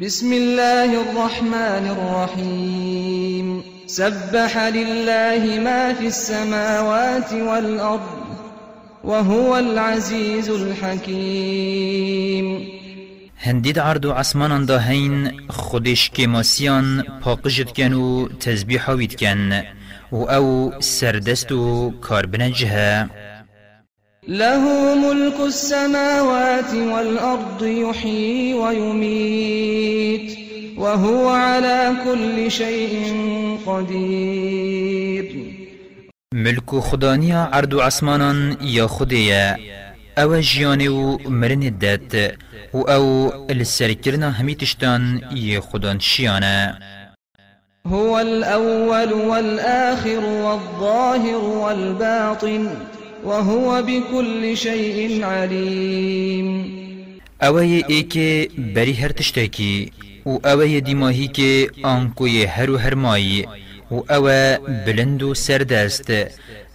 بسم الله الرحمن الرحيم سبح لله ما في السماوات والأرض وهو العزيز الحكيم هندید عرض و عصمان دا هین خودش که ماسیان پاقجت کن و تزبیح هاوید کن و أو سردست و کار له ملك السماوات والأرض يحيي ويميت وهو على كل شيء قدير. ملك خدانيا عرض عصمانا يا خديا. أو جياني و مرن الدات و أو السركرنا همي تشتان يا خدان شيانا. هو الأول والآخر والظاهر والباطن. وهو بكل شيء عليم. اوه ایک بری هر تشتاکی و اوه دیماهی که آنکوی هر و هر مایی و اوه بلند و سردست.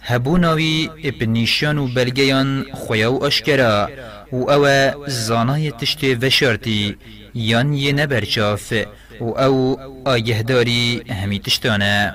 هبو ناوی اپنیشان و بلگیان خویا و آشکرا و اوه زانای تشت وشارتی یان یه نبرچاف و أو آگهداری همی تشتانه.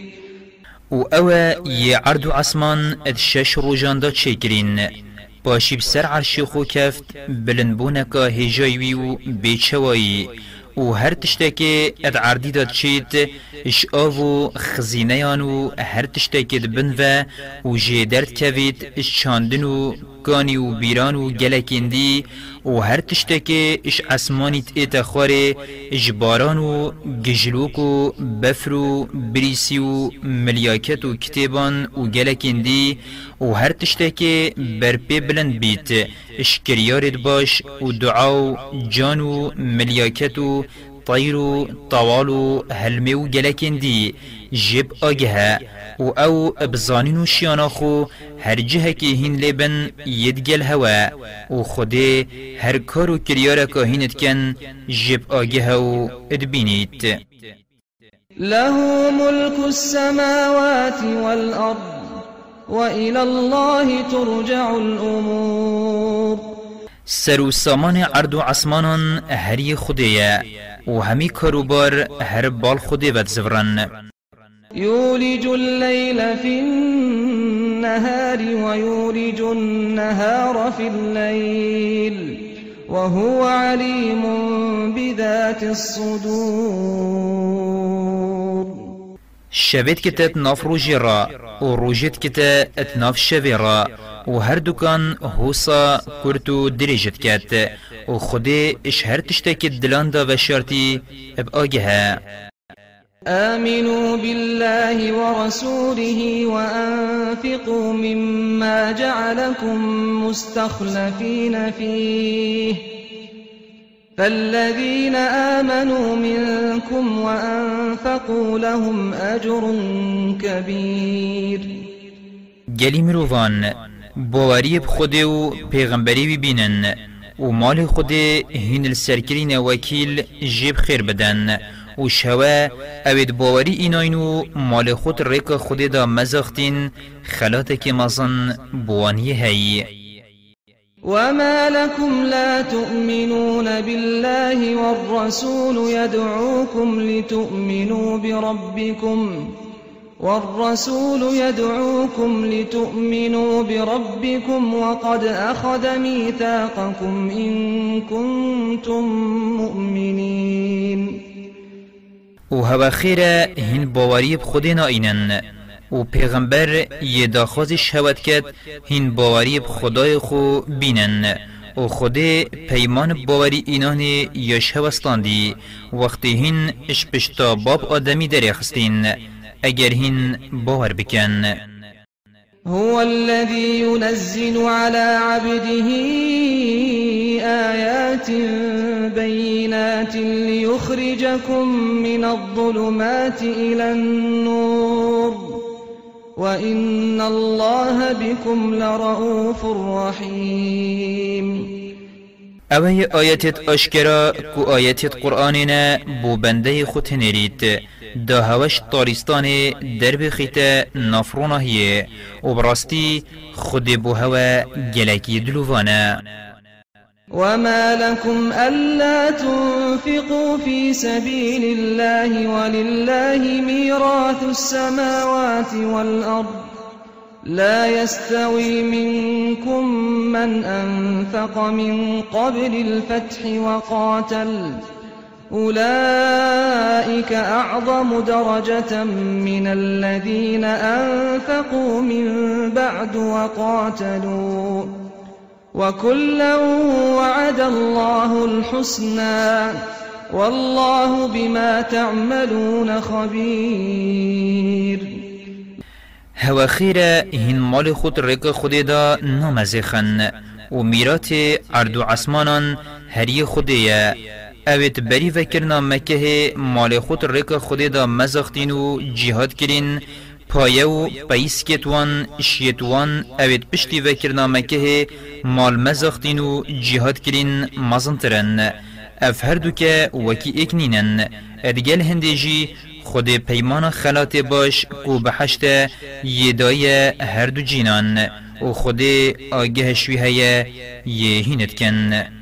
و اوه یه عرض و عصمان اد شش روژان دا چکرین باشی بسر عرشی خو کفت بلندبونکا هجایوی و بیچوایی و هر تشتکی اد عردی داد چید إش آو و خزینیان و هر تشتکی دبن و و جیدرد کوید إش چاندن و گانی و بیران و گلکندی و هر تشتکی اش اسمانی تیتا خواره اش باران و گجلوک و بفر و بریسی و ملیاکت و کتیبان و گلکندی و هر تشتکی برپی بلند بیت اش کریارد باش و دعا و جان و ملیاکت و طير طوال و هلمي و گلکندی جب آگه. و أو بزانین و شیاناخو هر جهه که هین لبن يدگل هوا و خوده هر کار و کریار که هینت کن جب آگه و ادبینیت له ملك السماوات والأرض وإلى الله ترجع الأمور. سر و سامان عرض و عصمانان هری خوده و همی کاروبار هر بال ود زورن يولج الليل في النهار ويولج النهار في الليل وهو عليم بذات الصدور. شبت كتت ناف روجي را و روجت كتا اتناف شوي را و هر دوکان هوسا کرتو دریجت کت و خودی اش هر تشتکی دلان دا اب آگه آمنوا بالله ورسوله وأنفقوا مما جعلكم مستخلفين فيه. فالذين آمنوا منكم وأنفقوا لهم أجر كبير. گلی مروان باوری بخوده و پیغمبری ببینن و مال خود هین السرکرین وکیل جیب خیر بدن. و شوا اوید باوری ایناین و مال خود ریک خود دا مزاختین خلات که مزن بوانی هی وما لكم لا تؤمنون بالله والرسول يدعوكم لتؤمنوا بربكم. والرسول يدعوكم لتؤمنوا بربكم وقد أخذ ميثاقكم إن كنتم مؤمنين. و هوا خیره هین باوری بخود ناینن. و پیغمبر یه داخوز شهوت کد هین باوری بخدای خو بینن. و خود پیمان باوری اینان یش هوستاندی وقتی هین اش پشتا باب آدمی درخستین. اگر هین باور بکن. هو الذي ينزل على عبده آيات بينات ليخرجكم من الظلمات إلى النور. وإن الله بكم لرؤوف رحيم. اوه آیتت اشکرا کو آیتت قرآننا بو بنده خود دا هوش طارستان در بخیت نفرونه هیه و براستی خود بو هوا گلکی دلووانا وما لكم ألا تنفقوا في سبيل الله ولله ميراث السماوات والأرض لا يستوي منكم من أنفق من قبل الفتح وقاتل أولئك أعظم درجة من الذين أنفقوا من بعد وقاتلوا. وكلا وعد الله الحسنى. والله بما تعملون خبير. هوا خیره هین مال خود رک خود دا نامزخن و اردو عسمانان هری خوده اوید بری وکرنا مکه مال خود رک خود دا مزختین و جهاد کرین. پایه و پیس کتوان شیتوان. اوید پشتی وکرنا مکه مال مزختین و جهاد کرین مزنترن. اف هر دو که وکی اکنینن ادگل هندیجی خود پیمان خلات باش کو بحشت یدای هر دو جینان. و خود آگه شوی یه هینت کن.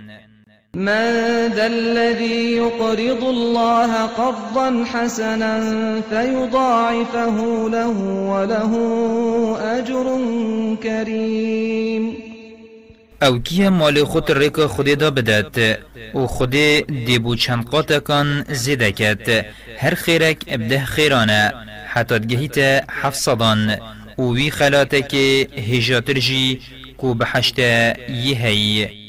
من ذا الذي يقرض الله قرضا حسنا فيضاعفه له وله أجر كريم. أو کیه مال خود ریک خودی دا بدد و خودی دیبو چند قاتکان زیده کد هر خیرک ابده خیرانه حتی گهیت حفصدان و وی خلاته که هجاتر جی کو بحشت یهی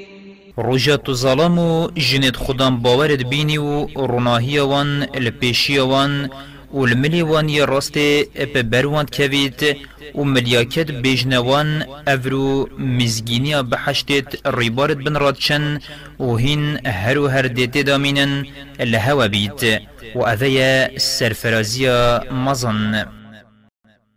رجت ظلم و جنت خدام باورد بینی و رناهی وان الپیشی وان و الملی وان ی راست اپ بروان کوید و ملیاکت بیجنوان افرو مزگینیا بحشتت ریبارت بن رادشن و هین هر و هر دیتی دامینن الهوا بید و اذیا سرفرازیا مزن.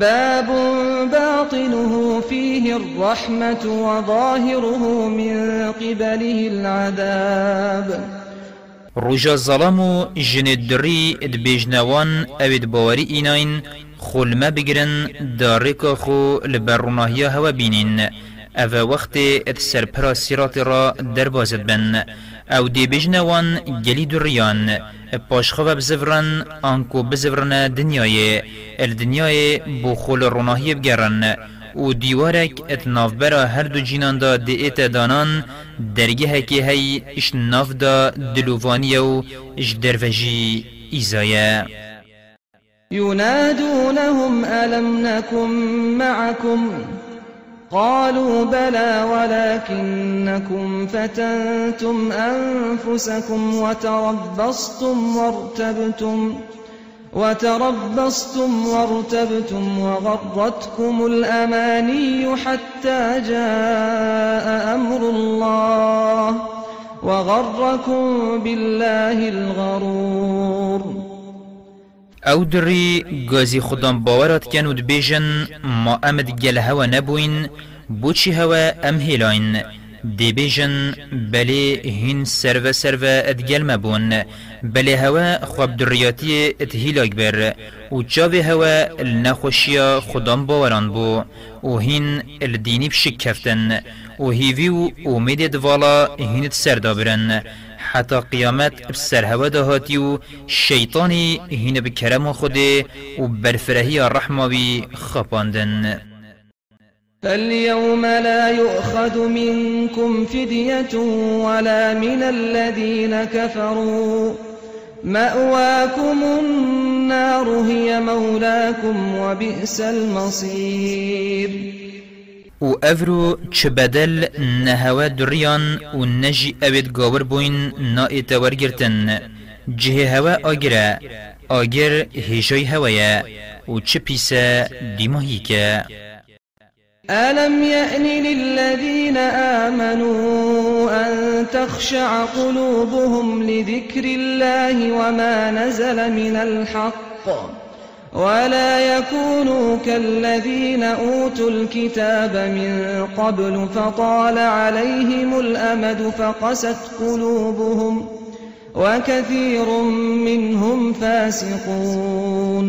باب باطنه فيه الرحمة وظاهره من قبله العذاب. رجا الظلام جن الدري ادبيجنوان اوید باوری ایناین بگرن دارک خو لبروناهیا هوا بینین. أو وقت ات سرپرا سیرات را دربازد بن. أو دی بجنوان گلی پاشخو بزفرن آنکو بزفرن دنیای الدنیای بو خول روناهی بگرن. و دیوارک ات نافبرا هر دو جینان دا دی ایت دانان درگه هکی هی اش ناف دا دلووانی و اش دروجی ایزایه. ينادونهم ألم نكن معكم قالوا بلى ولكنكم فتنتم أنفسكم وتربصتم وارتبتم وتربصتم وارتبتم وغرتكم الأماني حتى جاء أمر الله وغركم بالله الغرور أو دری گازی خودم باورات کن بیجن ما امد گل هوا نبوین بوچی هوا ام هیلاین دی بیجن بلی هین سرو سرو ادگل مبون بلی هوا خواب دریاتی اتهیل بر و جاوی هوا النخوشیا خدام باوران بو و هین الدینی بشک کفتن و هیوی و امید دوالا هینت سردابرن حتى قيامت بسر هوا دهاتي و شيطاني هين بكرم خده و برفرهي الرحمة بي خباندن فاليوم لا يؤخذ منكم فدية ولا من الذين كفروا. مأواكم النار هي مولاكم وبئس المصير. و افرو چه بدل نهوا دریان و نجی اوید گاور بوین نا ایتاور گرتن جه هوا آگره آگر هجای هوایا و چه پیسه دیماهی که ألم يأن للذين آمنوا أن تخشع قلوبهم لذكر الله وما نزل من الحق ولا يكونوا كالذين أوتوا الكتاب من قبل فطال عليهم الأمد فقست قلوبهم وكثير منهم فاسقون.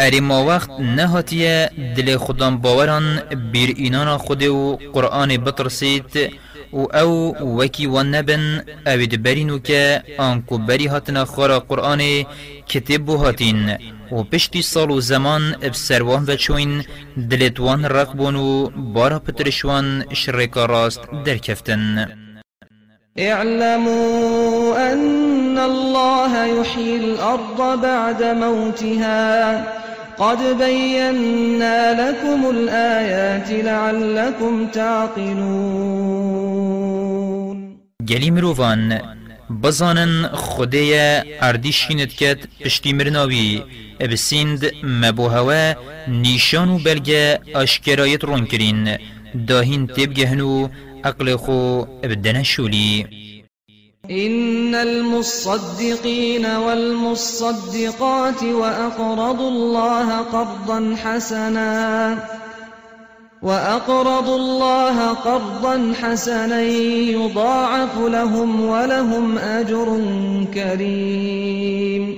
اری ما وقت نهاتیه دل خودم باوران بیر اینانا خود و قرآن بطرسید و أو وکی و نبن اوید برینو که آنکو هاتنا خارا قرآن کتب بو هاتین و پشتی سال و زمان بسروان و چوین دلتوان رقبون و بارا پترشوان شرکا راست درکفتن. اعلموا أن الله يحيي الأرض بعد موتها. قد بينا لكم الآيات لعلكم تعقلون. گلی مروفان بزانن خدای اردیشینت کت پشتی مرناوی. ابسیند مبوهوا نیشان و بلگه آشکرایت رون کرین. داهین تیب گهنو عقل خو ابدنا شولی. إن المصدقين والمصدقات وأقرضوا الله قرضا حسنا. وأقرضوا الله قرضا حسنا يضاعف لهم ولهم أجر كريم.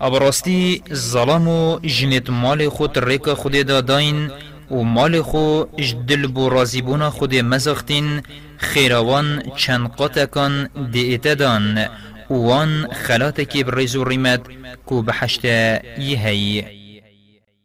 ابراستی ظلام و جنت مال خود ریکا خود داداین و مال خو اجدل بو رازیبونا خود مزاختین خیروان چند قطکان دیتدان وان خلاتکی برزو ریمت کو بحشت یهی.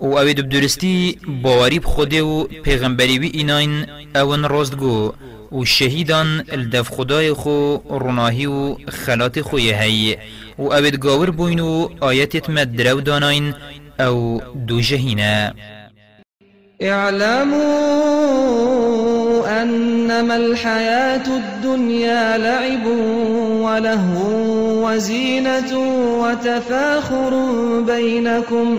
و اوید بدرستی باوری بخوده و پیغمبری وی ایناین اون راست گو و شهیدان الدف خدای خو رناهی و خلات خوی هی. و اوید گاور بوین و آیتت مد درو داناین أو دو جهینه. اعلموا أنما الحياة الدنيا لعب ولهو وزينة وتفاخر بينكم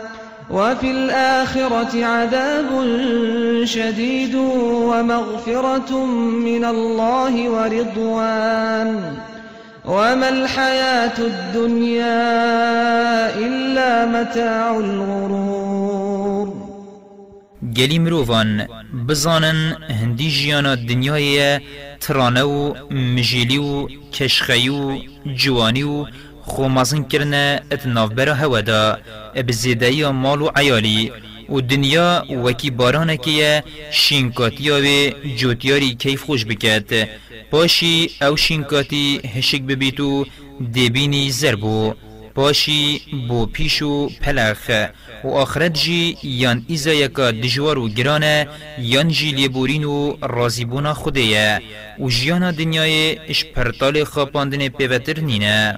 وفي الآخرة عذاب شديد ومغفرة من الله ورضوان. وما الحياة الدنيا إلا متاع الغرور. گلی مروفان بزانن هندی جیانا دنیای ترانه و مجیلی و کشخی و جوانی و خومازن کرنه ات نافبرا هوا دا بزیدهی مال و عیالی. و دنیا وکی بارانه که شینکاتیا و جوتیاری کیف خوش بکد پاشی او شینکاتی هشک ببیتو دبینی زربو باشی بو پیشو پلخ و آخرت جی یان ایزا یکا دجوار و گرانه یان جی لیبورین و رازیبونا خوده و جیانا دنیای اش پرتال خاپاندن پیوتر نینه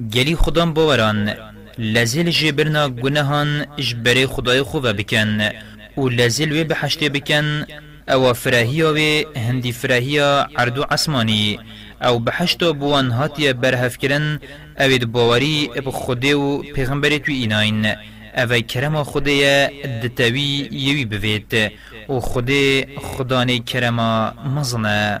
گلی خودم باوران. لزل جبرنا گناهان جبره خدای خوبه بکن. و لزل وی بحشته بکن. أو فرهیا و هندی فرهیا عردو عصمانی أو بحشتا بوان هاتیا برهف کرن اوید باوری اب خوده و پیغمبری توی ایناین. أو کرم خوده دتوی یوی بوید. و خوده خدانه کرم مزنه.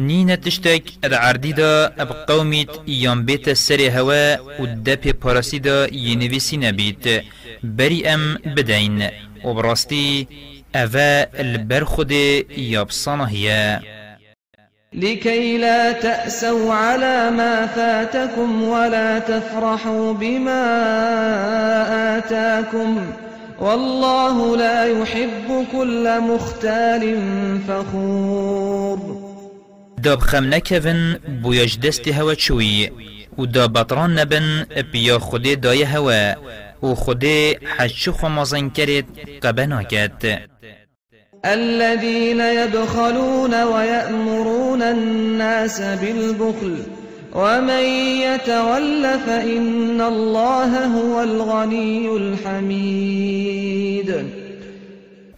نينا تشتك اد عردي دا اب قوميت يام بيت السري هوا ودب پارسي دا ينويسي نبيت بري ام بدين وبراستي أفا البر خود يابصانه هي لكي لا تأسوا على ما فاتكم ولا تفرحوا بما آتاكم والله لا يحب كل مختال فخور داب خم نكفن بوياج دست هوا چوي و دا بطران نبن بيا خود داي هوا و خود حج خمازن کرد قبنا كت الذين يبخلون ويأمرون الناس بالبخل ومن يتول فإن الله هو الغني الحميد.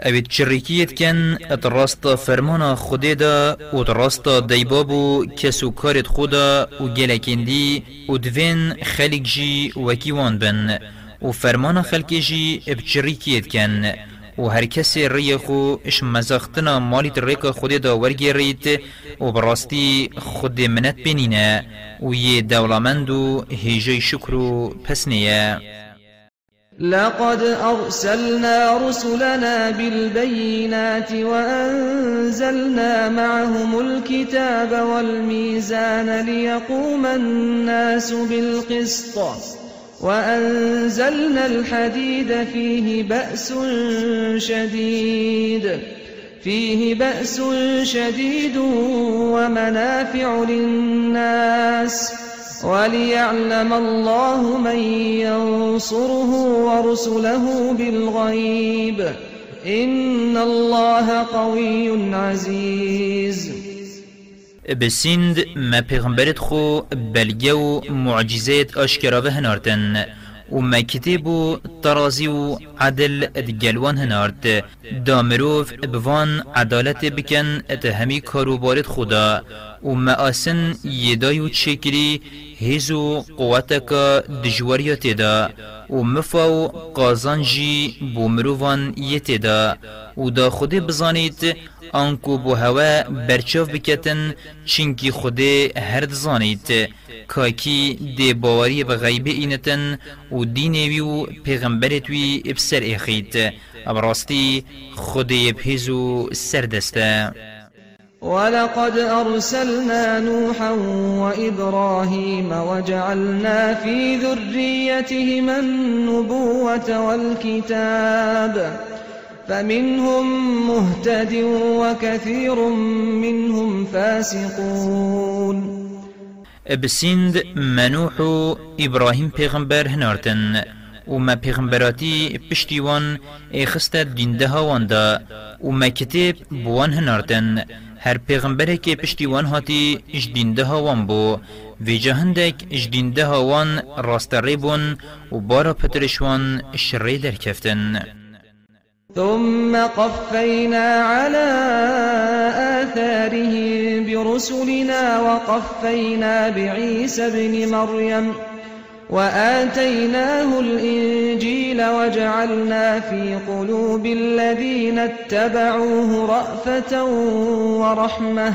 اوید چریکیت کن اتراستا فرمانا خودی دا و اتراستا دیبابو کسو کارت خودا و گلکندی و دوین خلق جی وکیوان بن و فرمانا خلقی جی ابچریکیت کن و هر کسی ری خو اش مزاختنا مالیت ریکا خودی دا ورگی ریت و براستی خود منت بینینه و یه دولامند و هیجای شکر و پسنیه لقد أرسلنا رسلنا بالبينات وأنزلنا معهم الكتاب والميزان ليقوم الناس بالقسط وأنزلنا الحديد فيه بأس شديد فيه بأس شديد ومنافع للناس وليعلم الله من ينصره ورسله بالغيب. إن الله قوي عزيز. بسند ما پیغمبرت خو بلگه و معجزات آشکرا و هنارتن. و ما کتاب و عدل ادگلوان هنارد دا مروف بوان عدالت بکن ات همی کاروبارت خدا. و ما آسن یدای و چکری هیزو قوتکا دجواریات دا و مفاو قازان جی بو مروفان یت دا و دا خود بزانید آنکو بو هوا برچاف بکتن چینکی خوده هرد زانید کاکی دی باوری به غیب اینتن و دینوی و پیغمبرت وی ابسر اخید ابراستی خود پیزو سردسته. ولقد أرسلنا نوحا وإبراهيم وجعلنا في ذريتهما النبوة والكتاب. فمنهم مهتد وكثير منهم فاسقون. بسند منوح إبراهيم پیغمبر هنارتن و ما پیغمبراتی پشتیوان اخستد دینده واندا و ما کتاب بوان هنارتن. هر پیغمبره که پشتیوان هاتی اجدینده وان بو و جهندک اجدینده وان راست ریبون و بارا پترشوان شری در کفتن. ثم قفينا على آثارهم برسلنا وقفينا بعيسى بن مريم وآتيناه الإنجيل وجعلنا في قلوب الذين اتبعوه رأفة ورحمة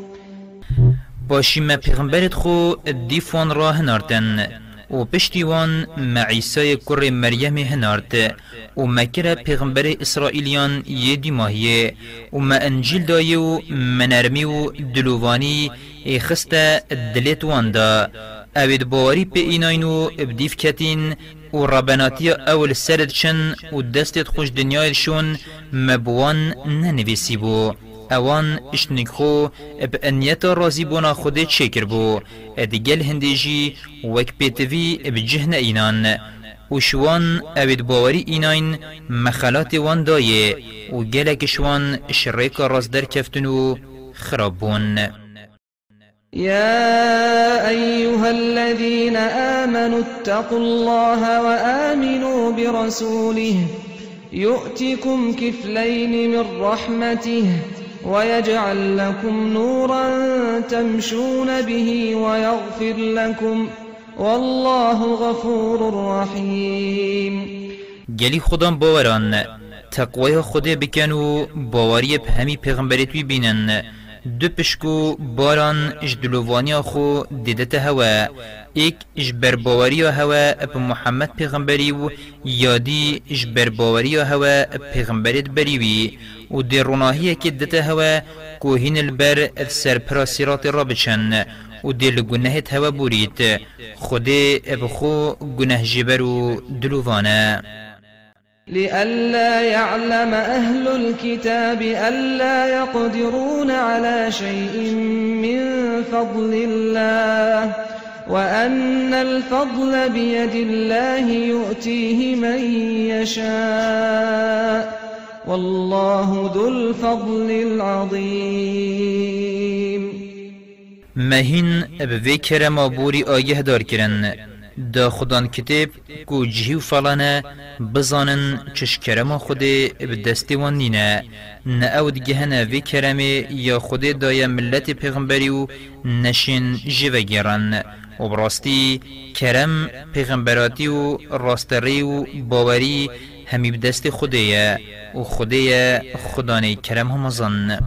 باشی ما پیغمبرت خو دیفان را هنارتن. و پشتیوان ما عیسی کر مریم هنارت. و ما کرا پیغمبر اسرائیلیان یه دیماهیه. و ما انجیل دایه و منرمی و دلووانی خسته دلت واندا. اوید باوری پی ایناینو ابدیف کتین و ربناتی اول سرد چن و دستت خوش دنیای شون مبوان ننویسی بو. اوان اشتنک خو اب انیتا رازی بونا خود چکر بو ادگل هندیجی وک پیتوی اب جهن اینان و شوان اوید باوری ایناین مخلات وان دایه و گلک شوان شریک راز در کفتنو خرابون يا أيها الذين آمنوا اتقوا الله وآمنوا برسوله. يؤتكم كفلين من رحمته ويجعل لكم نورا تمشون به ويغفر لكم والله غفور رحيم. گلی خودم باوران تقوی خود بکن و باوری همی پیغمبریت بینن. دو پشکو باران اش دلووانیا خو دیدت هوا. ایک اش برباوری هوا اپ محمد پیغمبری و یادی اش برباوری هوا اپ پیغمبریت بریوی. و دی روناهی که دت هوا کوهین البر سر پراسیرات را بچن و دی لگنهت هوا بورید خود اب خو گنه جبر و دلووانه لئلا يعلم أهل الكتاب ألا يقدرون على شيء من فضل الله وأن الفضل بيد الله يؤتيه من يشاء. والله ذو الفضل العظيم. مهین به کرما بوری آگه دار کرن. دا خدان کتاب کو جهی و فلانه بزانن چش کرما خود بدستی وان نینه. نه أو دیگه هنه وی کرمه یا خود دای ملت پیغمبری و نشین جوه گیرن و براستی کرم پیغمبراتی و راستری و باوری همی بدست خوده و خدای خدانه کرم هم همزن